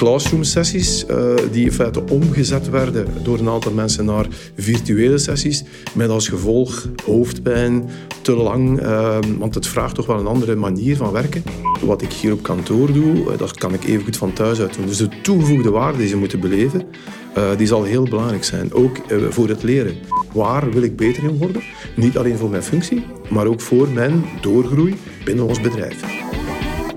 classroom sessies uh, die in feite omgezet werden door een aantal mensen naar virtuele sessies met als gevolg hoofdpijn, te lang, uh, want het vraagt toch wel een andere manier van werken. Wat ik hier op kantoor doe, dat kan ik even goed van thuis uit doen. Dus de toegevoegde waarde die ze moeten beleven, uh, die zal heel belangrijk zijn, ook voor het leren. Waar wil ik beter in worden? Niet alleen voor mijn functie, maar ook voor mijn doorgroei binnen ons bedrijf.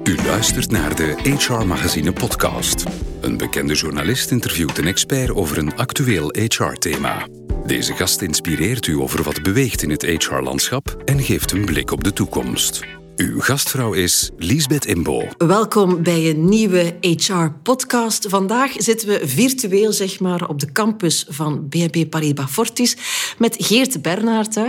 U luistert naar de HR Magazine podcast. Een bekende journalist interviewt een expert over een actueel HR-thema. Deze gast inspireert u over wat beweegt in het HR-landschap en geeft een blik op de toekomst. Uw gastvrouw is Liesbeth Imbo. Welkom bij een nieuwe HR-podcast. Vandaag zitten we virtueel zeg maar, op de campus van BNP Paribas Fortis met Geert Bernhard.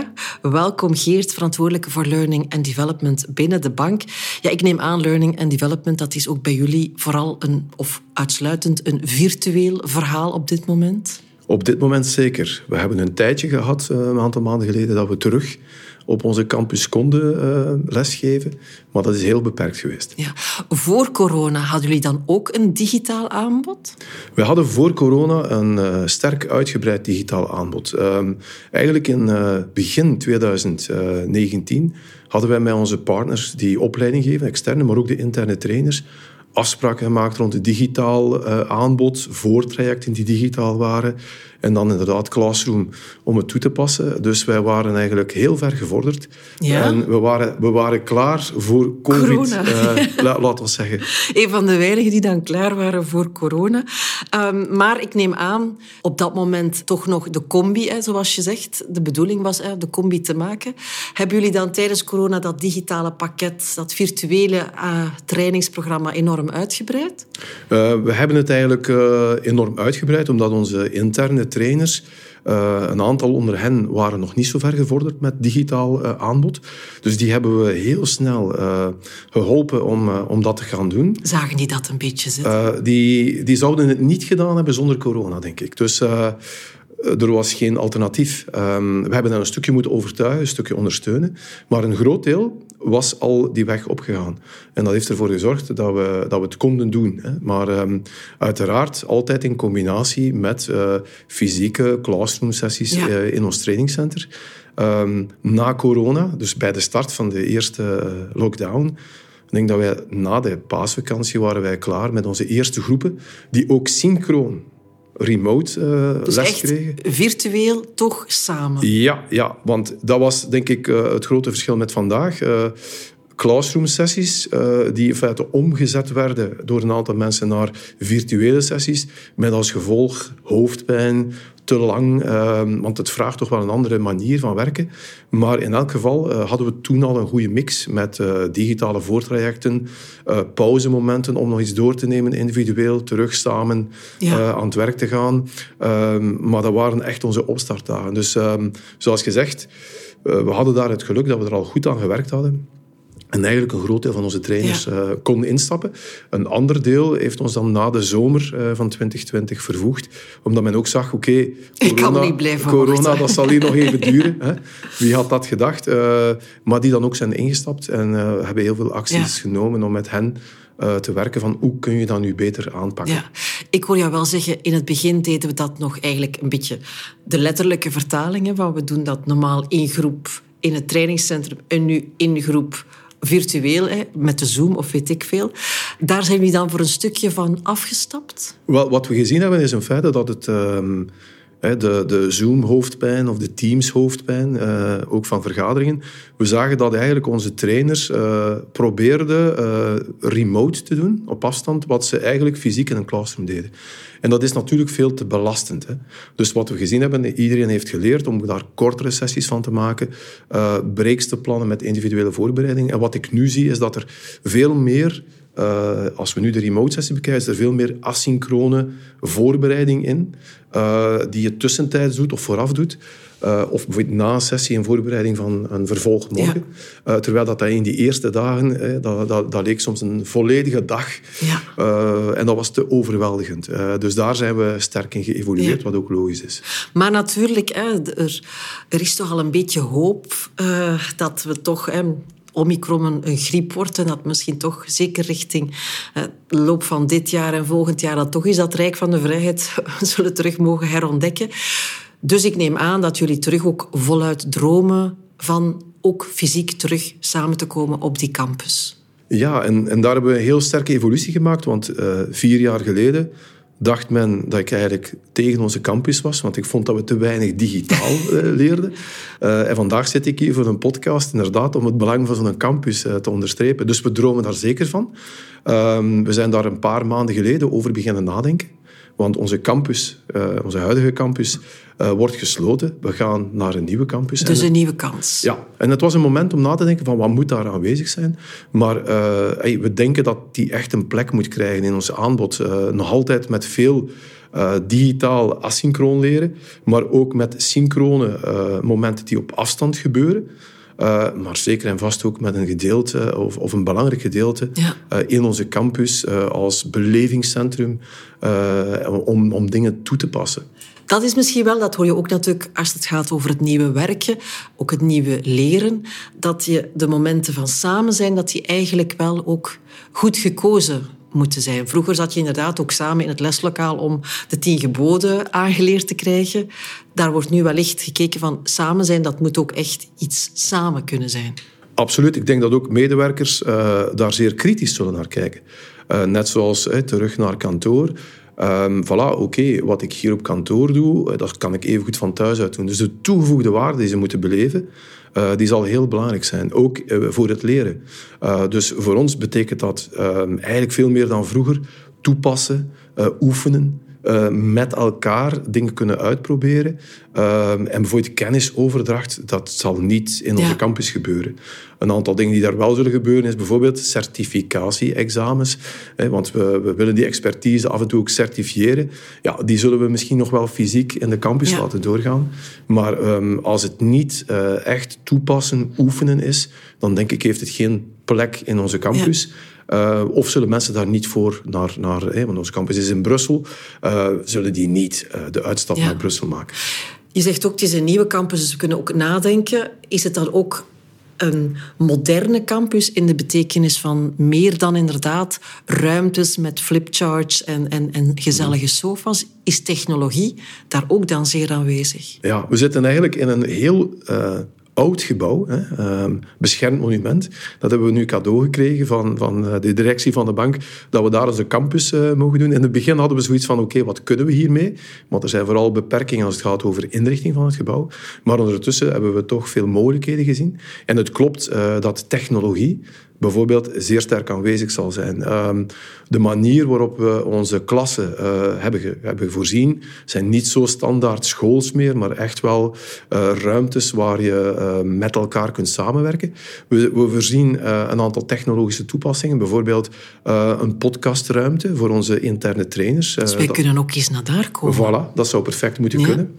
Welkom Geert, verantwoordelijke voor Learning and Development binnen de bank. Ja, ik neem aan Learning and Development, dat is ook bij jullie vooral een, of uitsluitend een virtueel verhaal op dit moment? Op dit moment zeker. We hebben een tijdje gehad, eh, een aantal maanden geleden, dat we terug op onze campus konden uh, lesgeven. Maar dat is heel beperkt geweest. Ja. Voor corona hadden jullie dan ook een digitaal aanbod? We hadden voor corona een uh, sterk uitgebreid digitaal aanbod. Uh, eigenlijk in uh, begin 2019 hadden wij met onze partners die opleiding geven, externe, maar ook de interne trainers, afspraken gemaakt rond het digitaal aanbod, voortrajecten die digitaal waren. En dan inderdaad Classroom om het toe te passen. Dus wij waren eigenlijk heel ver gevorderd. Ja. En we waren, we waren klaar voor COVID, corona. Uh, la, laat ons zeggen. Een van de weinigen die dan klaar waren voor corona. Um, maar ik neem aan, op dat moment toch nog de combi, hè, zoals je zegt. De bedoeling was hè, de combi te maken. Hebben jullie dan tijdens corona dat digitale pakket, dat virtuele uh, trainingsprogramma enorm uitgebreid? Uh, we hebben het eigenlijk uh, enorm uitgebreid, omdat onze interne trainers. Uh, een aantal onder hen waren nog niet zo ver gevorderd met digitaal aanbod. Dus die hebben we heel snel geholpen om, om dat te gaan doen. Zagen die dat een beetje zitten? die, die zouden het niet gedaan hebben zonder corona, denk ik. Dus er was geen alternatief. Um, we hebben hen een stukje moeten overtuigen, een stukje ondersteunen. Maar een groot deel was al die weg opgegaan. En dat heeft ervoor gezorgd dat we, dat we het konden doen. Hè. Maar um, uiteraard altijd in combinatie met uh, fysieke classroom-sessies ja. uh, in ons trainingcenter. Um, na corona, dus bij de start van de eerste uh, lockdown... Ik denk dat wij na de paasvakantie waren wij klaar met onze eerste groepen, die ook synchroon remote uh, dus les echt kregen. virtueel toch samen? Ja, ja, want dat was denk ik uh, het grote verschil met vandaag. Uh, classroom sessies die in feite omgezet werden door een aantal mensen naar virtuele sessies met als gevolg hoofdpijn, te lang, uh, want het vraagt toch wel een andere manier van werken. Maar in elk geval uh, hadden we toen al een goede mix met uh, digitale voortrajecten, pauzemomenten om nog iets door te nemen individueel, terug samen ja. aan het werk te gaan. Ehm, maar dat waren echt onze opstartdagen. Dus ehm, zoals gezegd, we hadden daar het geluk dat we er al goed aan gewerkt hadden. En eigenlijk een groot deel van onze trainers ja. uh, kon instappen. Een ander deel heeft ons dan na de zomer uh, van 2020 vervoegd. Omdat men ook zag, oké, okay, corona, corona dat zal hier nog even duren. Hè. Wie had dat gedacht? Uh, maar die dan ook zijn ingestapt en hebben heel veel acties ja. genomen om met hen te werken van hoe kun je dat nu beter aanpakken. Ja, ik hoor jou wel zeggen, in het begin deden we dat nog eigenlijk een beetje de letterlijke vertalingen, van we doen dat normaal in groep in het trainingscentrum en nu in groep virtueel, hè, met de Zoom of weet ik veel. Daar zijn we dan voor een stukje van afgestapt? Wat we gezien hebben is in feite dat het... Um, de, de Zoom-hoofdpijn of de Teams-hoofdpijn, uh, ook van vergaderingen. We zagen dat eigenlijk onze trainers uh, probeerden uh, remote te doen, op afstand, wat ze eigenlijk fysiek in een classroom deden. En dat is natuurlijk veel te belastend. Hè. Dus wat we gezien hebben, iedereen heeft geleerd om daar kortere sessies van te maken, breaks te plannen met individuele voorbereiding. En wat ik nu zie, is dat er veel meer uh, als we nu de remote sessie bekijken, is er veel meer asynchrone voorbereiding in, uh, die je tussentijds doet of vooraf doet. Uh, of bijvoorbeeld na een sessie een voorbereiding van een vervolg morgen. Ja. terwijl dat in die eerste dagen, dat, dat, dat, leek soms een volledige dag. Ja. en dat was te overweldigend. dus daar zijn we sterk in geëvolueerd, ja. wat ook logisch is. Maar natuurlijk, hè, er, er, is toch al een beetje hoop dat we toch Omicron een, griep wordt en dat misschien toch zeker richting uh, loop van dit jaar en volgend jaar dat toch is dat Rijk van de Vrijheid zullen terug mogen herontdekken. Dus ik neem aan dat jullie terug ook voluit dromen van ook fysiek terug samen te komen op die campus. Ja, en, en daar hebben we een heel sterke evolutie gemaakt, want uh, vier jaar geleden dacht men dat ik eigenlijk tegen onze campus was, want ik vond dat we te weinig digitaal uh, leerden. Uh, en vandaag zit ik hier voor een podcast, inderdaad, om het belang van zo'n campus uh, te onderstrepen. Dus we dromen daar zeker van. Ehm, we zijn daar een paar maanden geleden over beginnen nadenken. Want onze campus, onze huidige campus, uh, wordt gesloten. We gaan naar een nieuwe campus. Dus een nieuwe kans. Ja, en het was een moment om na te denken van wat moet daar aanwezig zijn. Maar hey, we denken dat die echt een plek moet krijgen in ons aanbod. Nog altijd met veel digitaal asynchroon leren, maar ook met synchrone momenten die op afstand gebeuren. Uh, maar zeker en vast ook met een gedeelte, of, of een belangrijk gedeelte, ja. uh, in onze campus uh, als belevingscentrum om, om dingen toe te passen. Dat is misschien wel, dat hoor je ook natuurlijk als het gaat over het nieuwe werken, ook het nieuwe leren, dat je de momenten van samen zijn, dat die eigenlijk wel ook goed gekozen moeten zijn. Vroeger zat je inderdaad ook samen in het leslokaal om de tien geboden aangeleerd te krijgen. Daar wordt nu wellicht gekeken van samen zijn, dat moet ook echt iets samen kunnen zijn. Absoluut. Ik denk dat ook medewerkers uh, daar zeer kritisch zullen naar kijken. Uh, net zoals terug naar kantoor. Um, voilà, oké, wat ik hier op kantoor doe, dat kan ik even goed van thuis uit doen. Dus de toegevoegde waarde die ze moeten beleven, uh, die zal heel belangrijk zijn, ook uh, voor het leren. Uh, dus voor ons betekent dat ehm, eigenlijk veel meer dan vroeger toepassen, oefenen, uh, met elkaar dingen kunnen uitproberen. Uh, en bijvoorbeeld kennisoverdracht, dat zal niet in onze ja. campus gebeuren. Een aantal dingen die daar wel zullen gebeuren is bijvoorbeeld certificatie-examens. want we, we, willen die expertise af en toe ook certifiëren. Ja, die zullen we misschien nog wel fysiek in de campus ja. laten doorgaan. Maar um, als het niet uh, echt toepassen, oefenen is, dan denk ik heeft het geen plek in onze campus. Ja. Uh, of zullen mensen daar niet voor naar, naar hè, want onze campus is in Brussel, uh, zullen die niet uh, de uitstap ja. naar Brussel maken? Je zegt ook, het is een nieuwe campus, dus we kunnen ook nadenken. Is het dan ook een moderne campus in de betekenis van meer dan inderdaad ruimtes met flipcharts en, en, en gezellige sofa's? Is technologie daar ook dan zeer aanwezig? Ja, we zitten eigenlijk in een heel oud gebouw, hè, um, beschermd monument. Dat hebben we nu cadeau gekregen van, van de directie van de bank, dat we daar onze campus uh, mogen doen. In het begin hadden we zoiets van, oké, wat kunnen we hiermee? Want er zijn vooral beperkingen als het gaat over inrichting van het gebouw. Maar ondertussen hebben we toch veel mogelijkheden gezien. En het klopt uh, dat technologie bijvoorbeeld zeer sterk aanwezig zal zijn. Um, de manier waarop we onze klassen uh, hebben, ge, hebben voorzien, zijn niet zo standaard schools meer, maar echt wel uh, ruimtes waar je uh, met elkaar kunt samenwerken. We, we voorzien een aantal technologische toepassingen, bijvoorbeeld een podcastruimte voor onze interne trainers. Dus wij dat, kunnen ook eens naar daar komen. Voilà, dat zou perfect moeten ja. kunnen.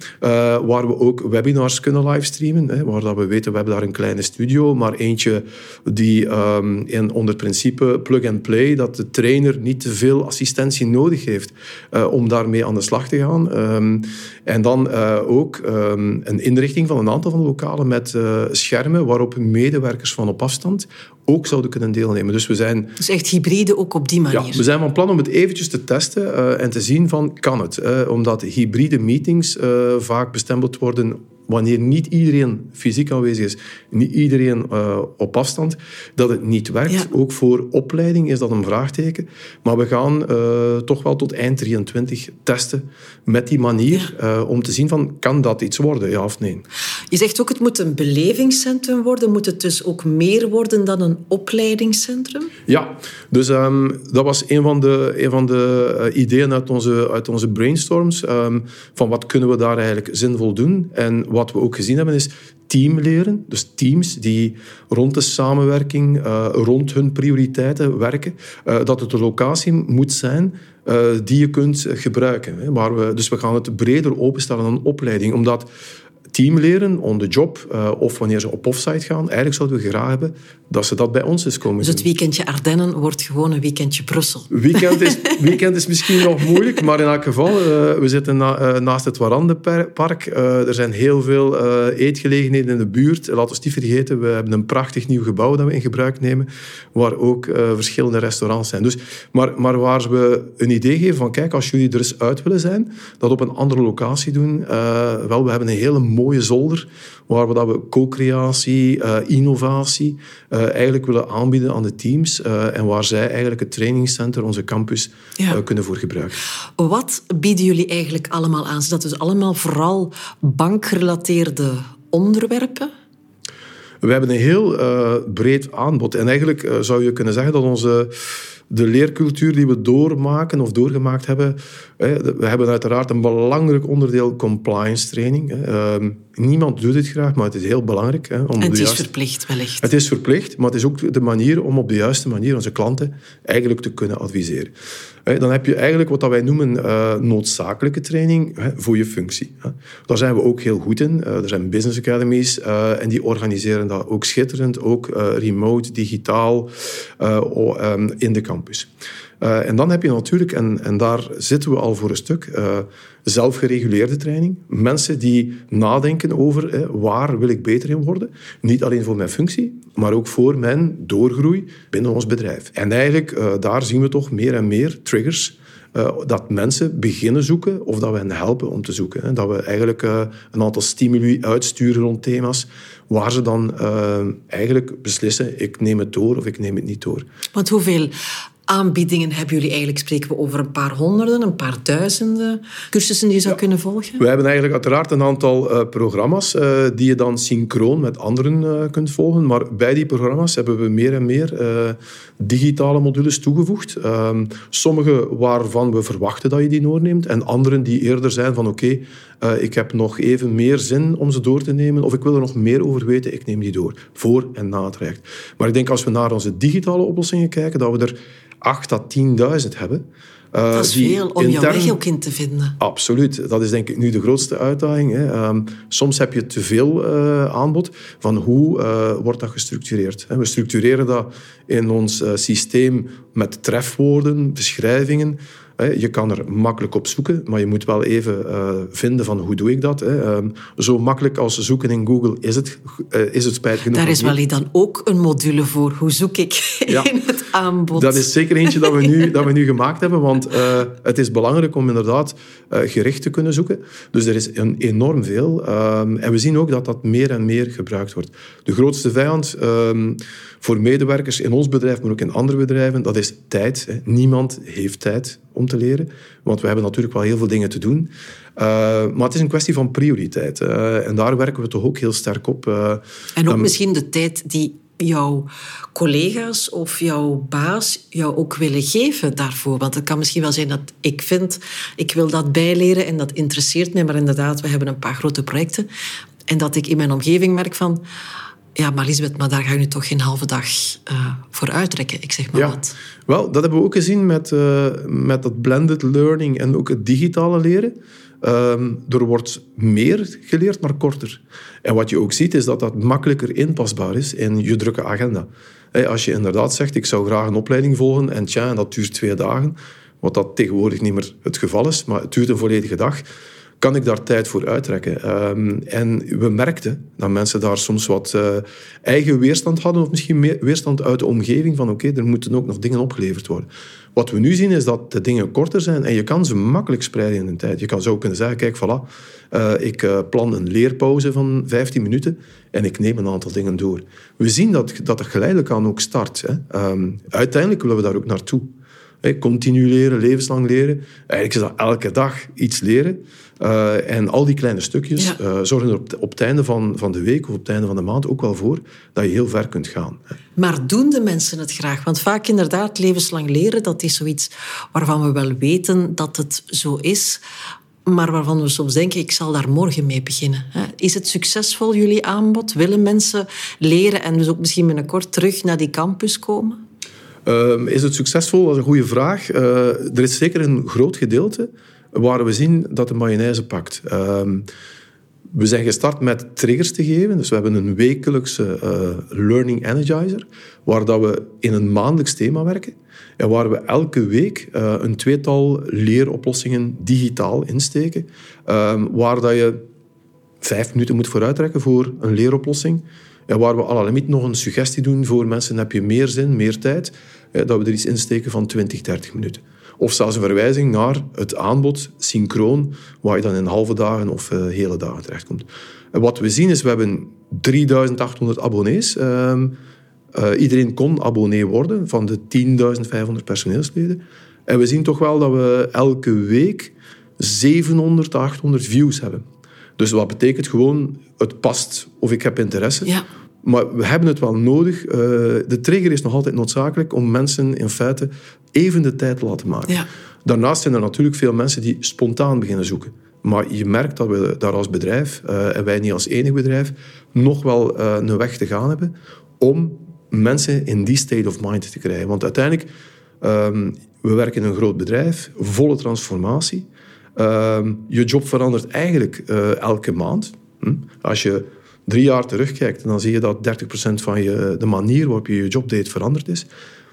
waar we ook webinars kunnen livestreamen, hè, waar dat we weten, we hebben daar een kleine studio, maar eentje die um, in, onder het principe plug-and-play, dat de trainer niet te veel assistentie nodig heeft uh, om daarmee aan de slag te gaan. Um, en dan uh, ook um, een inrichting van een aantal van de lokalen met uh, schermen waarop medewerkers van op afstand ook zouden kunnen deelnemen. Dus we zijn... Dus echt hybride ook op die manier? Ja, we zijn van plan om het eventjes te testen en te zien van, kan het? omdat hybride meetings vaak bestempeld worden wanneer niet iedereen fysiek aanwezig is, niet iedereen uh, op afstand, dat het niet werkt. Ja. Ook voor opleiding is dat een vraagteken. Maar we gaan uh, toch wel tot eind 23 testen met die manier ja. uh, om te zien van, kan dat iets worden, ja of nee? Je zegt ook, het moet een belevingscentrum worden. Moet het dus ook meer worden dan een opleidingscentrum? Ja, dus um, dat was een van de, een van de ideeën uit onze, uit onze brainstorms. Um, van wat kunnen we daar eigenlijk zinvol doen? En wat we ook gezien hebben is teamleren. Dus teams die rond de samenwerking, uh, rond hun prioriteiten werken. Uh, dat het een locatie moet zijn uh, die je kunt gebruiken. Hè. We, dus we gaan het breder openstellen dan opleiding. Omdat team leren, on the job, uh, of wanneer ze op offsite gaan. Eigenlijk zouden we graag hebben dat ze dat bij ons eens komen Dus het weekendje Ardennen wordt gewoon een weekendje Brussel. Weekend is, weekend is misschien nog moeilijk, maar in elk geval, uh, we zitten na, uh, naast het Warandenpark. er zijn heel veel eetgelegenheden in de buurt. Laten we het niet vergeten, we hebben een prachtig nieuw gebouw dat we in gebruik nemen, waar ook verschillende restaurants zijn. Dus, maar, maar waar we een idee geven van, kijk, als jullie er eens uit willen zijn, dat op een andere locatie doen. wel, we hebben een hele mooie zolder, waar we, dat we co-creatie, innovatie uh, eigenlijk willen aanbieden aan de teams uh, en waar zij eigenlijk het trainingscenter, onze campus, ja. uh, kunnen voor gebruiken. Wat bieden jullie eigenlijk allemaal aan? Zijn dat dus allemaal vooral bankgerelateerde onderwerpen? We hebben een heel breed aanbod. En eigenlijk zou je kunnen zeggen dat onze de leercultuur die we doormaken of doorgemaakt hebben. We hebben uiteraard een belangrijk onderdeel compliance training. Ehm, niemand doet het graag, maar het is heel belangrijk. Om en het is verplicht, wellicht. Het is verplicht, maar het is ook de manier om op de juiste manier onze klanten eigenlijk te kunnen adviseren. Dan heb je eigenlijk wat wij noemen uh, noodzakelijke training voor je functie. Daar zijn we ook heel goed in. Uh, er zijn business academies uh, en die organiseren dat ook schitterend, ook remote, digitaal, um, in de campus. Uh, en dan heb je natuurlijk, en, en daar zitten we al voor een stuk, uh, zelfgereguleerde training. Mensen die nadenken over eh, waar wil ik beter in worden. Niet alleen voor mijn functie, maar ook voor mijn doorgroei binnen ons bedrijf. En eigenlijk, daar zien we toch meer en meer triggers dat mensen beginnen zoeken of dat we hen helpen om te zoeken. Hè. Dat we eigenlijk een aantal stimuli uitsturen rond thema's waar ze dan eigenlijk beslissen ik neem het door of ik neem het niet door. Want hoeveel aanbiedingen hebben jullie eigenlijk? Spreken we over een paar honderden, een paar duizenden cursussen die je zou kunnen volgen? We hebben eigenlijk uiteraard een aantal uh, programma's uh, die je dan synchroon met anderen uh, kunt volgen. Maar bij die programma's hebben we meer en meer digitale modules toegevoegd. Ehm, sommige waarvan we verwachten dat je die doorneemt. En anderen die eerder zijn van oké, okay, ik heb nog even meer zin om ze door te nemen. Of ik wil er nog meer over weten, ik neem die door. Voor en na het traject. Maar ik denk als we naar onze digitale oplossingen kijken, dat we er 8 à 10.000 hebben. Uh, dat is veel om jouw weg ook in te vinden. Absoluut. Dat is denk ik nu de grootste uitdaging. Hè. Um, soms heb je te veel uh, aanbod. Van hoe uh, wordt dat gestructureerd? We structureren dat in ons systeem met trefwoorden, beschrijvingen. Je kan er makkelijk op zoeken, maar je moet wel even uh, vinden van hoe doe ik dat. Um, zo makkelijk als zoeken in Google is het, uh, is het spijt genoeg. Daar is wel dan ook een module voor. Hoe zoek ik ja, in het aanbod? Dat is zeker eentje dat we nu, dat we nu gemaakt hebben, want uh, het is belangrijk om inderdaad gericht te kunnen zoeken. Dus er is een, enorm veel. Um, en we zien ook dat dat meer en meer gebruikt wordt. De grootste vijand um, voor medewerkers in ons bedrijf, maar ook in andere bedrijven, dat is tijd. Niemand heeft tijd om te leren. Want we hebben natuurlijk wel heel veel dingen te doen. Uh, maar het is een kwestie van prioriteit. Uh, en daar werken we toch ook heel sterk op. Uh, en ook um, misschien de tijd die jouw collega's of jouw baas jou ook willen geven daarvoor. Want het kan misschien wel zijn dat ik vind, ik wil dat bijleren en dat interesseert mij. Maar inderdaad, we hebben een paar grote projecten. En dat ik in mijn omgeving merk van ja, maar Lisbeth, maar daar ga je nu toch geen halve dag uh, voor uitrekken. Ik zeg maar ja. wat. Wel, dat hebben we ook gezien met, uh, met dat blended learning en ook het digitale leren. Um, er wordt meer geleerd, maar korter. En wat je ook ziet, is dat dat makkelijker inpasbaar is in je drukke agenda. Hey, als je inderdaad zegt, ik zou graag een opleiding volgen en tja, dat duurt twee dagen, wat dat tegenwoordig niet meer het geval is, maar het duurt een volledige dag kan ik daar tijd voor uittrekken? Um, en we merkten dat mensen daar soms wat uh, eigen weerstand hadden, of misschien meer weerstand uit de omgeving van oké, er moeten ook nog dingen opgeleverd worden. Wat we nu zien is dat de dingen korter zijn en je kan ze makkelijk spreiden in een tijd. Je kan zo kunnen zeggen, kijk, voilà, uh, ik uh, plan een leerpauze van 15 minuten en ik neem een aantal dingen door. We zien dat, dat geleidelijk aan ook start. Hè. Um, uiteindelijk willen we daar ook naartoe. Hey, continu leren, levenslang leren. Eigenlijk is dat elke dag iets leren. Uh, en al die kleine stukjes ja. uh, zorgen er op, op het einde van, van de week of op het einde van de maand ook wel voor dat je heel ver kunt gaan. Maar doen de mensen het graag? Want vaak inderdaad, levenslang leren, dat is zoiets waarvan we wel weten dat het zo is maar waarvan we soms denken, ik zal daar morgen mee beginnen. Is het succesvol, jullie aanbod? Willen mensen leren en dus ook misschien binnenkort terug naar die campus komen? Uh, is het succesvol? Dat is een goede vraag. Uh, er is zeker een groot gedeelte waar we zien dat de mayonaise pakt. Um, We zijn gestart met triggers te geven. Dus we hebben een wekelijkse uh, Learning Energizer, waar dat we in een maandelijks thema werken. En waar we elke week uh, een tweetal leeroplossingen digitaal insteken. Um, waar dat je vijf minuten moet vooruittrekken voor een leeroplossing. En waar we à la limiet nog een suggestie doen voor mensen, heb je meer zin, meer tijd, dat we er iets insteken van 20, 30 minuten. Of zelfs een verwijzing naar het aanbod synchroon, waar je dan in halve dagen of uh, hele dagen terechtkomt. En wat we zien is, we hebben 3800 abonnees. Uh, uh, iedereen kon abonnee worden van de 10.500 personeelsleden. En we zien toch wel dat we elke week 700 800 views hebben. Dus wat betekent gewoon, het past of ik heb interesse. Ja. Maar we hebben het wel nodig. Uh, de trigger is nog altijd noodzakelijk om mensen in feite even de tijd te laten maken. Ja. Daarnaast zijn er natuurlijk veel mensen die spontaan beginnen zoeken. Maar je merkt dat we daar als bedrijf, uh, en wij niet als enig bedrijf, nog wel uh, een weg te gaan hebben om mensen in die state of mind te krijgen. Want uiteindelijk, um, we werken in een groot bedrijf, volle transformatie. Uh, je job verandert eigenlijk elke maand. Als je drie jaar terugkijkt, dan zie je dat 30% van je, de manier waarop je je job deed veranderd is.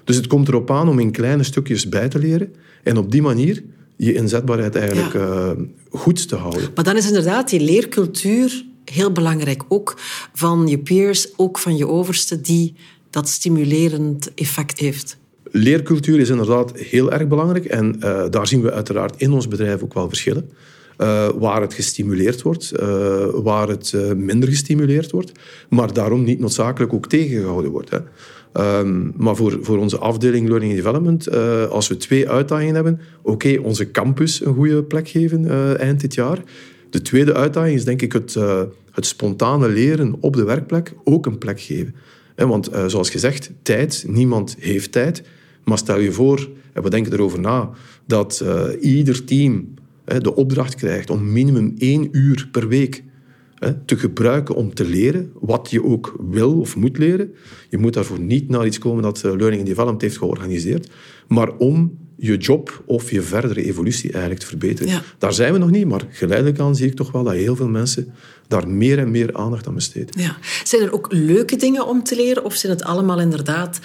Dus het komt erop aan om in kleine stukjes bij te leren en op die manier je inzetbaarheid eigenlijk ja. uh, goed te houden. Maar dan is inderdaad die leercultuur heel belangrijk. Ook van je peers, ook van je overste, die dat stimulerend effect heeft. Leercultuur is inderdaad heel erg belangrijk en uh, daar zien we uiteraard in ons bedrijf ook wel verschillen. Uh, waar het gestimuleerd wordt, uh, waar het uh, minder gestimuleerd wordt, maar daarom niet noodzakelijk ook tegengehouden wordt. Hè. Um, maar voor, voor onze afdeling Learning and Development, als we twee uitdagingen hebben, oké, onze campus een goede plek geven eind dit jaar. De tweede uitdaging is denk ik het, het spontane leren op de werkplek ook een plek geven. Want zoals gezegd, tijd, niemand heeft tijd. Maar stel je voor, en we denken erover na, dat ieder team de opdracht krijgt om minimum één uur per week te gebruiken om te leren wat je ook wil of moet leren. Je moet daarvoor niet naar iets komen dat eh, Learning and Development heeft georganiseerd, maar om je job of je verdere evolutie eigenlijk te verbeteren. Ja. Daar zijn we nog niet, maar geleidelijk aan zie ik toch wel dat heel veel mensen daar meer en meer aandacht aan besteden. Ja. Zijn er ook leuke dingen om te leren of zijn het allemaal inderdaad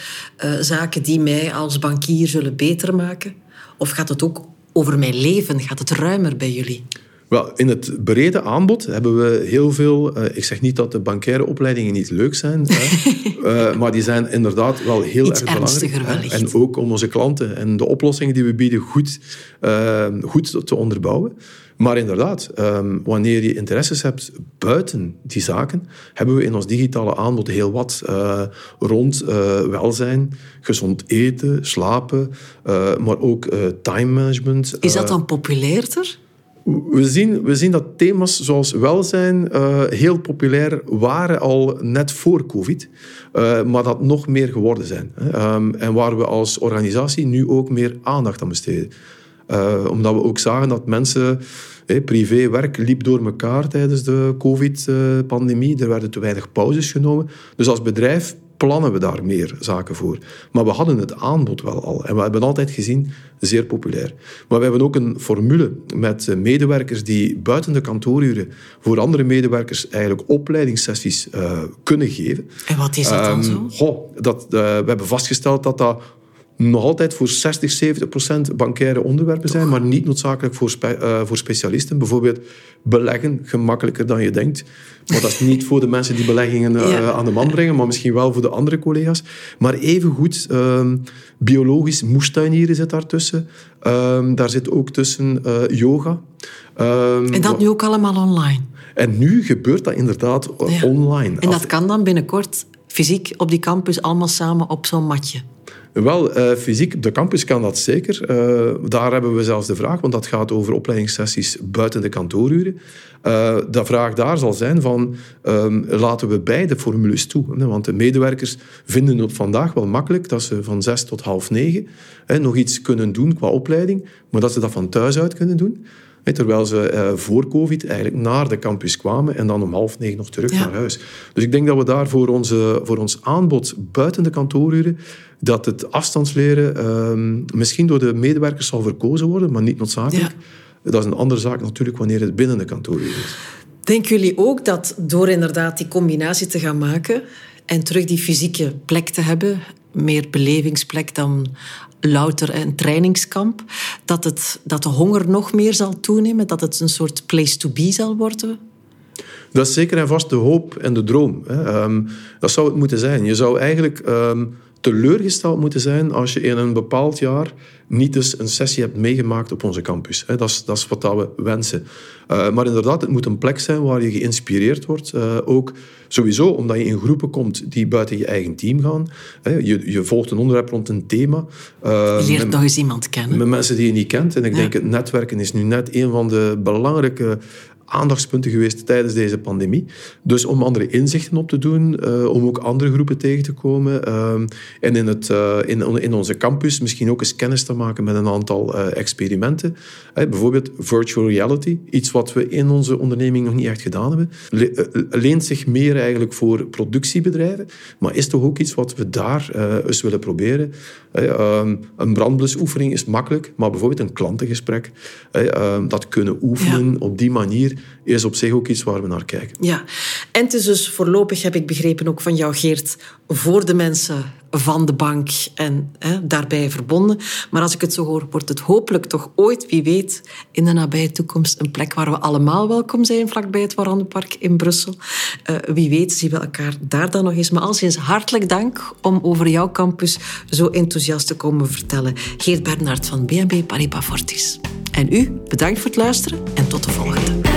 uh, zaken die mij als bankier zullen beter maken? Of gaat het ook over mijn leven? Gaat het ruimer bij jullie? Wel, in het brede aanbod hebben we heel veel... Uh, ik zeg niet dat de bankaire opleidingen niet leuk zijn, hè, uh, maar die zijn inderdaad wel heel Iets erg belangrijk. Wellicht. En ook om onze klanten en de oplossingen die we bieden goed, uh, goed te onderbouwen. Maar inderdaad, um, wanneer je interesses hebt buiten die zaken, hebben we in ons digitale aanbod heel wat uh, rond uh, welzijn, gezond eten, slapen, uh, maar ook time management. Is dat dan populairder? We zien, we zien dat thema's zoals welzijn uh, heel populair waren al net voor COVID, uh, maar dat nog meer geworden zijn. Um, en waar we als organisatie nu ook meer aandacht aan besteden. Uh, omdat we ook zagen dat mensen, hey, privé, werk liep door elkaar tijdens de COVID-pandemie. Er werden te weinig pauzes genomen. Dus als bedrijf plannen we daar meer zaken voor. Maar we hadden het aanbod wel al. En we hebben altijd gezien, zeer populair. Maar we hebben ook een formule met medewerkers die buiten de kantooruren voor andere medewerkers eigenlijk opleidingssessies uh, kunnen geven. En wat is dat dan um, zo? Goh, dat, uh, we hebben vastgesteld dat dat nog altijd voor 60, 70 procent bankaire onderwerpen zijn, maar niet noodzakelijk voor, spe, uh, voor specialisten. Bijvoorbeeld beleggen, gemakkelijker dan je denkt. Maar dat is niet voor de mensen die beleggingen uh, ja. aan de man brengen, maar misschien wel voor de andere collega's. Maar evengoed, uh, biologisch moestuinieren zit daartussen. daar zit ook tussen uh, yoga. en dat nu ook allemaal online? En nu gebeurt dat inderdaad ja. online. En dat kan dan binnenkort fysiek op die campus allemaal samen op zo'n matje? Wel, uh, fysiek de campus kan dat zeker. Uh, daar hebben we zelfs de vraag, want dat gaat over opleidingssessies buiten de kantooruren. Uh, de vraag daar zal zijn van, um, laten we beide formules toe? Hè? Want de medewerkers vinden het vandaag wel makkelijk dat ze van zes tot half negen hè, nog iets kunnen doen qua opleiding, maar dat ze dat van thuis uit kunnen doen. Terwijl ze uh, voor COVID eigenlijk naar de campus kwamen en dan om half negen nog terug ja. naar huis. Dus ik denk dat we daar voor, onze, voor ons aanbod buiten de kantooruren, dat het afstandsleren uh, misschien door de medewerkers zal verkozen worden, maar niet noodzakelijk. Ja. Dat is een andere zaak natuurlijk wanneer het binnen de kantooruren is. Denken jullie ook dat door inderdaad die combinatie te gaan maken en terug die fysieke plek te hebben, meer belevingsplek dan louter een trainingskamp, dat, het, dat de honger nog meer zal toenemen, dat het een soort place to be zal worden? Dat is zeker en vast de hoop en de droom. Ehm, dat zou het moeten zijn. Je zou eigenlijk ehm, teleurgesteld moeten zijn als je in een bepaald jaar niet eens een sessie hebt meegemaakt op onze campus. Dat is, dat is wat we wensen. Uh, maar inderdaad, het moet een plek zijn waar je geïnspireerd wordt. Uh, ook sowieso omdat je in groepen komt die buiten je eigen team gaan. Je, je volgt een onderwerp rond een thema. Uh, je leert met, nog eens iemand kennen. Met mensen die je niet kent. En ik denk, het netwerken is nu net een van de belangrijke aandachtspunten geweest tijdens deze pandemie. Dus om andere inzichten op te doen, uh, om ook andere groepen tegen te komen. Uh, en in, het, uh, in, in onze campus misschien ook eens kennis te maken met een aantal experimenten. bijvoorbeeld virtual reality, iets wat we in onze onderneming nog niet echt gedaan hebben. Le leent zich meer eigenlijk voor productiebedrijven, maar is toch ook iets wat we daar eens willen proberen. Ehm, een brandblusoefening is makkelijk, maar bijvoorbeeld een klantengesprek, ehm, dat kunnen oefenen op die manier is op zich ook iets waar we naar kijken. Ja, en het is dus voorlopig, heb ik begrepen ook van jou Geert, voor de mensen van de bank en hè, daarbij verbonden. Maar als ik het zo hoor, wordt het hopelijk toch ooit, wie weet, in de nabije toekomst een plek waar we allemaal welkom zijn, vlakbij het Warandenpark in Brussel. Uh, wie weet zien we elkaar daar dan nog eens. Maar alsins hartelijk dank om over jouw campus zo enthousiast te komen vertellen. Geert Bernhard van BNB Paribas Fortis. En u, bedankt voor het luisteren en tot de volgende.